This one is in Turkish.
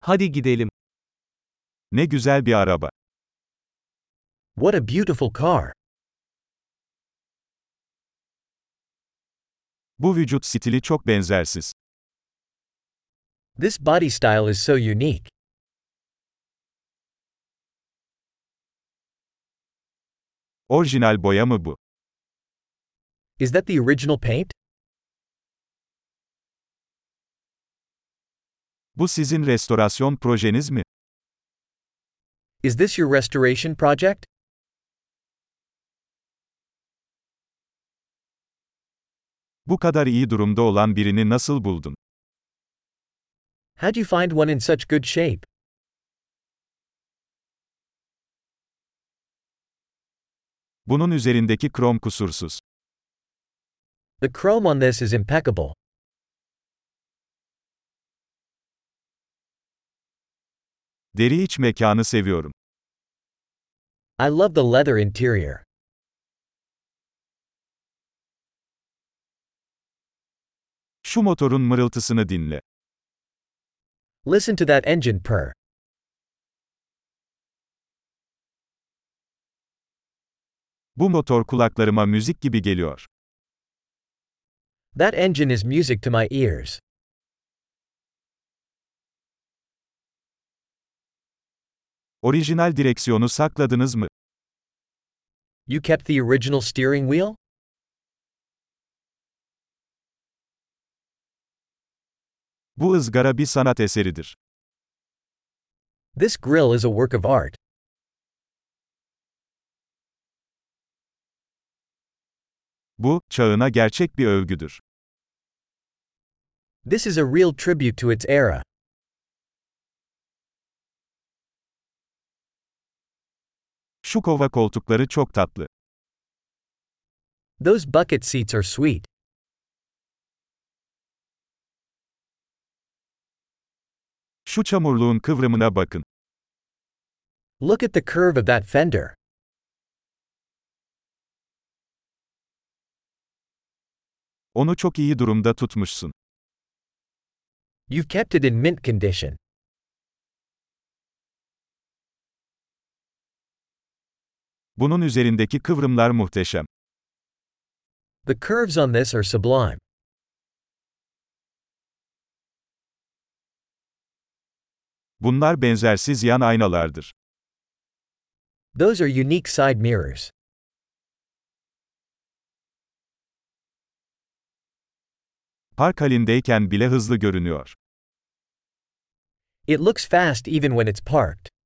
Hadi gidelim. Ne güzel bir araba. What a beautiful car. Bu vücut stili çok benzersiz. This body style is so unique. Orijinal boya mı bu? Is that the original paint? Bu sizin restorasyon projeniz mi? Is this your restoration project? Bu kadar iyi durumda olan birini nasıl buldun? How'd you find one in such good shape? Bunun üzerindeki krom kusursuz. The chrome on this is impeccable. Deri iç mekanı seviyorum. I love the leather interior. Şu motorun mırıltısını dinle. Listen to that engine purr. Bu motor kulaklarıma müzik gibi geliyor. That engine is music to my ears. Orijinal direksiyonu sakladınız mı? You kept the original steering wheel? Bu ızgara bir sanat eseridir. This grill is a work of art. Bu, çağına gerçek bir övgüdür. This is a real tribute to its era. Şu kova koltukları çok tatlı. Those bucket seats are sweet. Şu çamurluğun kıvrımına bakın. Look at the curve of that fender. Onu çok iyi durumda tutmuşsun. You've kept it in mint condition. Bunun üzerindeki kıvrımlar muhteşem. The curves on this are sublime. Bunlar benzersiz yan aynalardır. Those are unique side mirrors. Park halindeyken bile hızlı görünüyor. It looks fast even when it's parked.